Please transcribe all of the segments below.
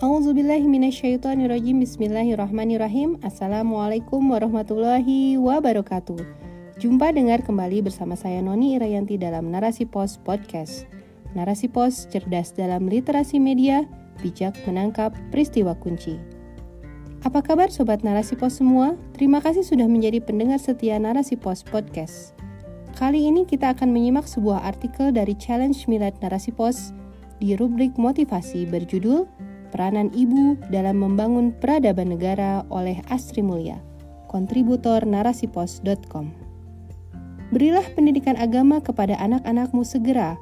Auzubillahiminasyaitonirrojim Bismillahirrahmanirrahim. Assalamualaikum warahmatullahi wabarakatuh. Jumpa dengar kembali bersama saya Noni Irayanti dalam Narasi Pos Podcast. Narasi Pos cerdas dalam literasi media Bijak menangkap peristiwa kunci. Apa kabar Sobat Narasi Pos semua? Terima kasih sudah menjadi pendengar setia Narasi Pos Podcast. Kali ini kita akan menyimak sebuah artikel dari Challenge Milad Narasi Pos di rubrik motivasi berjudul Peranan Ibu dalam Membangun Peradaban Negara oleh Astri Mulia, kontributor narasipos.com. Berilah pendidikan agama kepada anak-anakmu segera,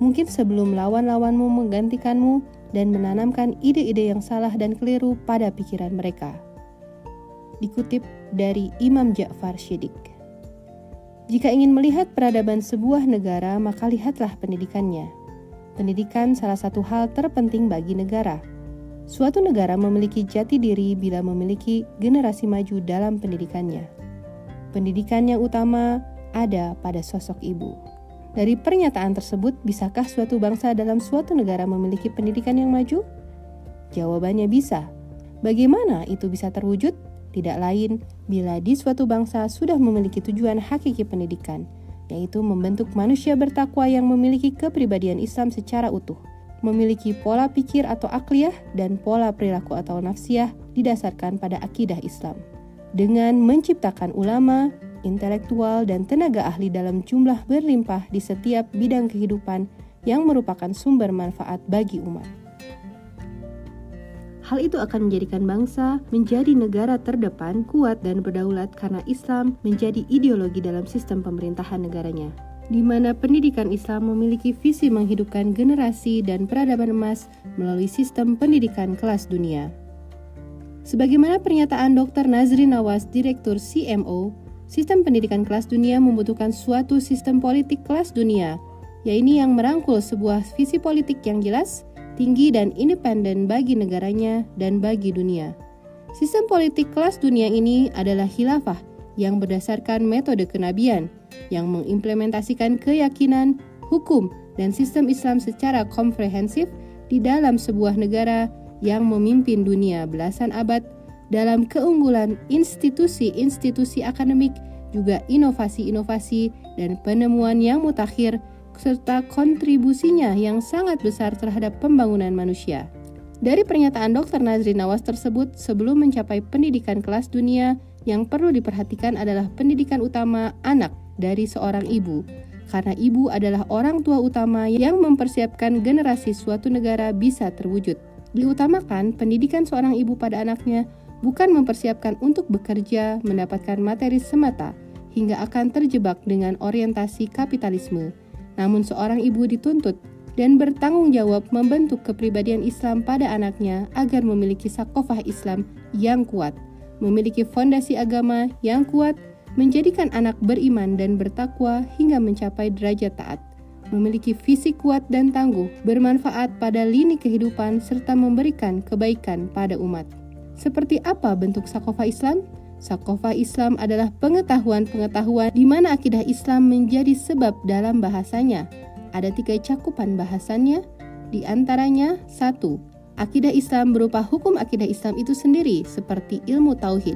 mungkin sebelum lawan-lawanmu menggantikanmu dan menanamkan ide-ide yang salah dan keliru pada pikiran mereka. Dikutip dari Imam Ja'far Syidik. Jika ingin melihat peradaban sebuah negara, maka lihatlah pendidikannya. Pendidikan salah satu hal terpenting bagi negara – Suatu negara memiliki jati diri bila memiliki generasi maju dalam pendidikannya. Pendidikan yang utama ada pada sosok ibu. Dari pernyataan tersebut, bisakah suatu bangsa dalam suatu negara memiliki pendidikan yang maju? Jawabannya bisa. Bagaimana itu bisa terwujud? Tidak lain bila di suatu bangsa sudah memiliki tujuan hakiki pendidikan, yaitu membentuk manusia bertakwa yang memiliki kepribadian Islam secara utuh memiliki pola pikir atau akliyah dan pola perilaku atau nafsiyah didasarkan pada akidah Islam. Dengan menciptakan ulama, intelektual, dan tenaga ahli dalam jumlah berlimpah di setiap bidang kehidupan yang merupakan sumber manfaat bagi umat. Hal itu akan menjadikan bangsa menjadi negara terdepan, kuat, dan berdaulat karena Islam menjadi ideologi dalam sistem pemerintahan negaranya di mana pendidikan Islam memiliki visi menghidupkan generasi dan peradaban emas melalui sistem pendidikan kelas dunia. Sebagaimana pernyataan Dr. Nazrin Nawas, Direktur CMO, sistem pendidikan kelas dunia membutuhkan suatu sistem politik kelas dunia, yaitu yang merangkul sebuah visi politik yang jelas, tinggi dan independen bagi negaranya dan bagi dunia. Sistem politik kelas dunia ini adalah khilafah yang berdasarkan metode kenabian – yang mengimplementasikan keyakinan, hukum, dan sistem Islam secara komprehensif di dalam sebuah negara yang memimpin dunia belasan abad dalam keunggulan institusi-institusi akademik, juga inovasi-inovasi dan penemuan yang mutakhir serta kontribusinya yang sangat besar terhadap pembangunan manusia. Dari pernyataan Dr. Nazri Nawas tersebut, sebelum mencapai pendidikan kelas dunia, yang perlu diperhatikan adalah pendidikan utama anak dari seorang ibu, karena ibu adalah orang tua utama yang mempersiapkan generasi suatu negara bisa terwujud. Diutamakan pendidikan seorang ibu pada anaknya bukan mempersiapkan untuk bekerja, mendapatkan materi semata, hingga akan terjebak dengan orientasi kapitalisme. Namun seorang ibu dituntut dan bertanggung jawab membentuk kepribadian Islam pada anaknya agar memiliki sakofah Islam yang kuat, memiliki fondasi agama yang kuat, menjadikan anak beriman dan bertakwa hingga mencapai derajat taat, memiliki fisik kuat dan tangguh, bermanfaat pada lini kehidupan, serta memberikan kebaikan pada umat. Seperti apa bentuk sakofa Islam? Sakofa Islam adalah pengetahuan-pengetahuan di mana akidah Islam menjadi sebab dalam bahasanya. Ada tiga cakupan bahasannya, di antaranya satu, Akidah Islam berupa hukum akidah Islam itu sendiri seperti ilmu tauhid,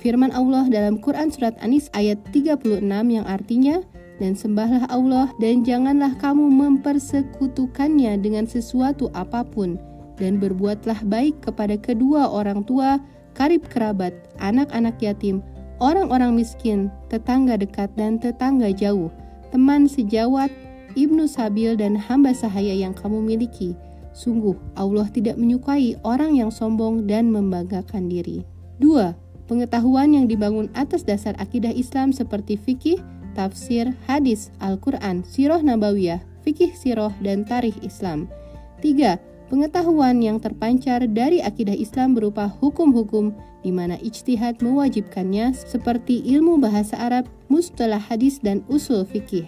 Firman Allah dalam Quran Surat Anis ayat 36 yang artinya, Dan sembahlah Allah dan janganlah kamu mempersekutukannya dengan sesuatu apa pun, dan berbuatlah baik kepada kedua orang tua, karib kerabat, anak-anak yatim, orang-orang miskin, tetangga dekat dan tetangga jauh, teman sejawat, ibnu sabil dan hamba sahaya yang kamu miliki. Sungguh Allah tidak menyukai orang yang sombong dan membanggakan diri. 2 pengetahuan yang dibangun atas dasar akidah Islam seperti fikih, tafsir, hadis, Al-Quran, siroh nabawiyah, fikih siroh, dan tarikh Islam. 3. Pengetahuan yang terpancar dari akidah Islam berupa hukum-hukum di mana ijtihad mewajibkannya seperti ilmu bahasa Arab, mustalah hadis, dan usul fikih.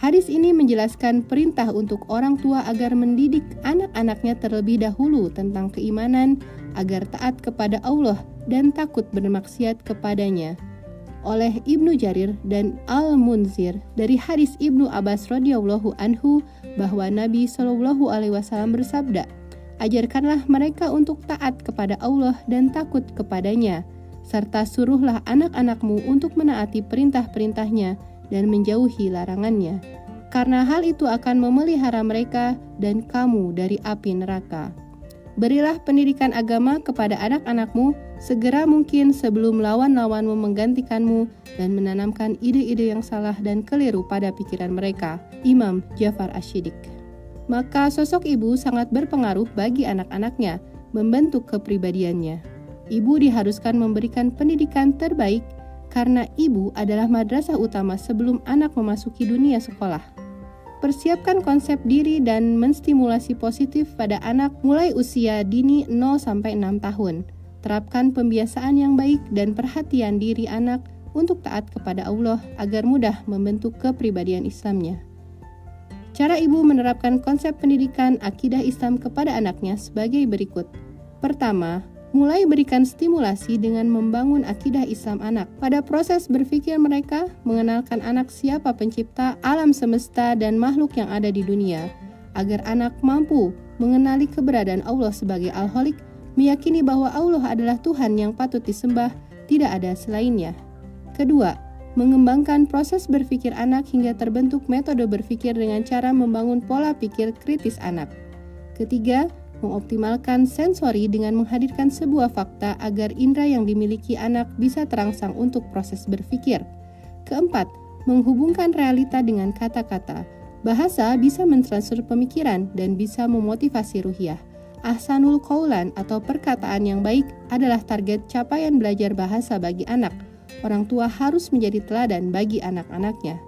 Hadis ini menjelaskan perintah untuk orang tua agar mendidik anak-anaknya terlebih dahulu tentang keimanan agar taat kepada Allah dan takut bermaksiat kepadanya. Oleh Ibnu Jarir dan Al-Munzir dari hadis Ibnu Abbas radhiyallahu anhu bahwa Nabi Shallallahu alaihi wasallam bersabda, Ajarkanlah mereka untuk taat kepada Allah dan takut kepadanya, serta suruhlah anak-anakmu untuk menaati perintah-perintahnya dan menjauhi larangannya. Karena hal itu akan memelihara mereka dan kamu dari api neraka. Berilah pendidikan agama kepada anak-anakmu segera mungkin sebelum lawan-lawanmu menggantikanmu dan menanamkan ide-ide yang salah dan keliru pada pikiran mereka. Imam Jafar Ashidik maka sosok ibu sangat berpengaruh bagi anak-anaknya, membentuk kepribadiannya. Ibu diharuskan memberikan pendidikan terbaik karena ibu adalah madrasah utama sebelum anak memasuki dunia sekolah. Persiapkan konsep diri dan menstimulasi positif pada anak mulai usia dini 0 sampai 6 tahun. Terapkan pembiasaan yang baik dan perhatian diri anak untuk taat kepada Allah agar mudah membentuk kepribadian Islamnya. Cara ibu menerapkan konsep pendidikan akidah Islam kepada anaknya sebagai berikut. Pertama, mulai berikan stimulasi dengan membangun akidah Islam anak. Pada proses berpikir mereka, mengenalkan anak siapa pencipta alam semesta dan makhluk yang ada di dunia, agar anak mampu mengenali keberadaan Allah sebagai Al-Holik, meyakini bahwa Allah adalah Tuhan yang patut disembah, tidak ada selainnya. Kedua, mengembangkan proses berpikir anak hingga terbentuk metode berpikir dengan cara membangun pola pikir kritis anak. Ketiga, mengoptimalkan sensori dengan menghadirkan sebuah fakta agar indera yang dimiliki anak bisa terangsang untuk proses berpikir. Keempat, menghubungkan realita dengan kata-kata. Bahasa bisa mentransfer pemikiran dan bisa memotivasi ruhiah. Ahsanul kaulan atau perkataan yang baik adalah target capaian belajar bahasa bagi anak – orang tua harus menjadi teladan bagi anak-anaknya.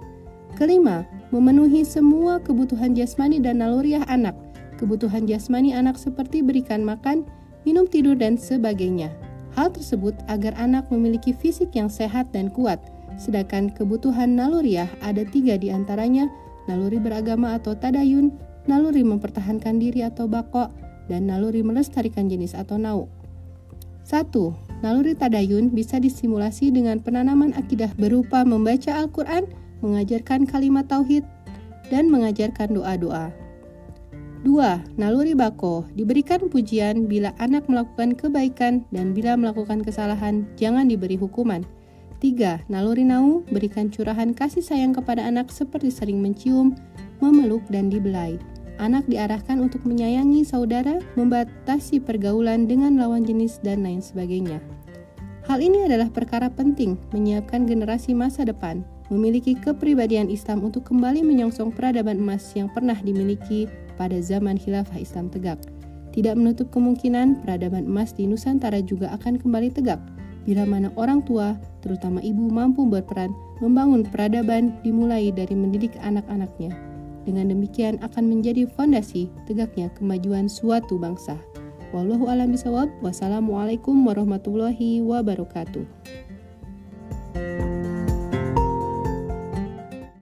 Kelima, memenuhi semua kebutuhan jasmani dan naluriah anak. Kebutuhan jasmani anak seperti berikan makan, minum tidur, dan sebagainya. Hal tersebut agar anak memiliki fisik yang sehat dan kuat, sedangkan kebutuhan naluriah ada tiga di antaranya, naluri beragama atau tadayun, naluri mempertahankan diri atau bako, dan naluri melestarikan jenis atau nau. 1. Naluri tadayun bisa disimulasi dengan penanaman akidah berupa membaca Al-Quran, mengajarkan kalimat tauhid, dan mengajarkan doa-doa. 2. Naluri bako diberikan pujian bila anak melakukan kebaikan dan bila melakukan kesalahan jangan diberi hukuman. 3. Naluri nau berikan curahan kasih sayang kepada anak seperti sering mencium, memeluk, dan dibelai. Anak diarahkan untuk menyayangi saudara, membatasi pergaulan dengan lawan jenis, dan lain sebagainya. Hal ini adalah perkara penting menyiapkan generasi masa depan memiliki kepribadian Islam untuk kembali menyongsong peradaban emas yang pernah dimiliki pada zaman khilafah Islam tegak. Tidak menutup kemungkinan peradaban emas di Nusantara juga akan kembali tegak bila mana orang tua, terutama ibu mampu berperan membangun peradaban dimulai dari mendidik anak-anaknya. Dengan demikian akan menjadi fondasi tegaknya kemajuan suatu bangsa. Wallahu a'lam bishawab. Wassalamualaikum warahmatullahi wabarakatuh.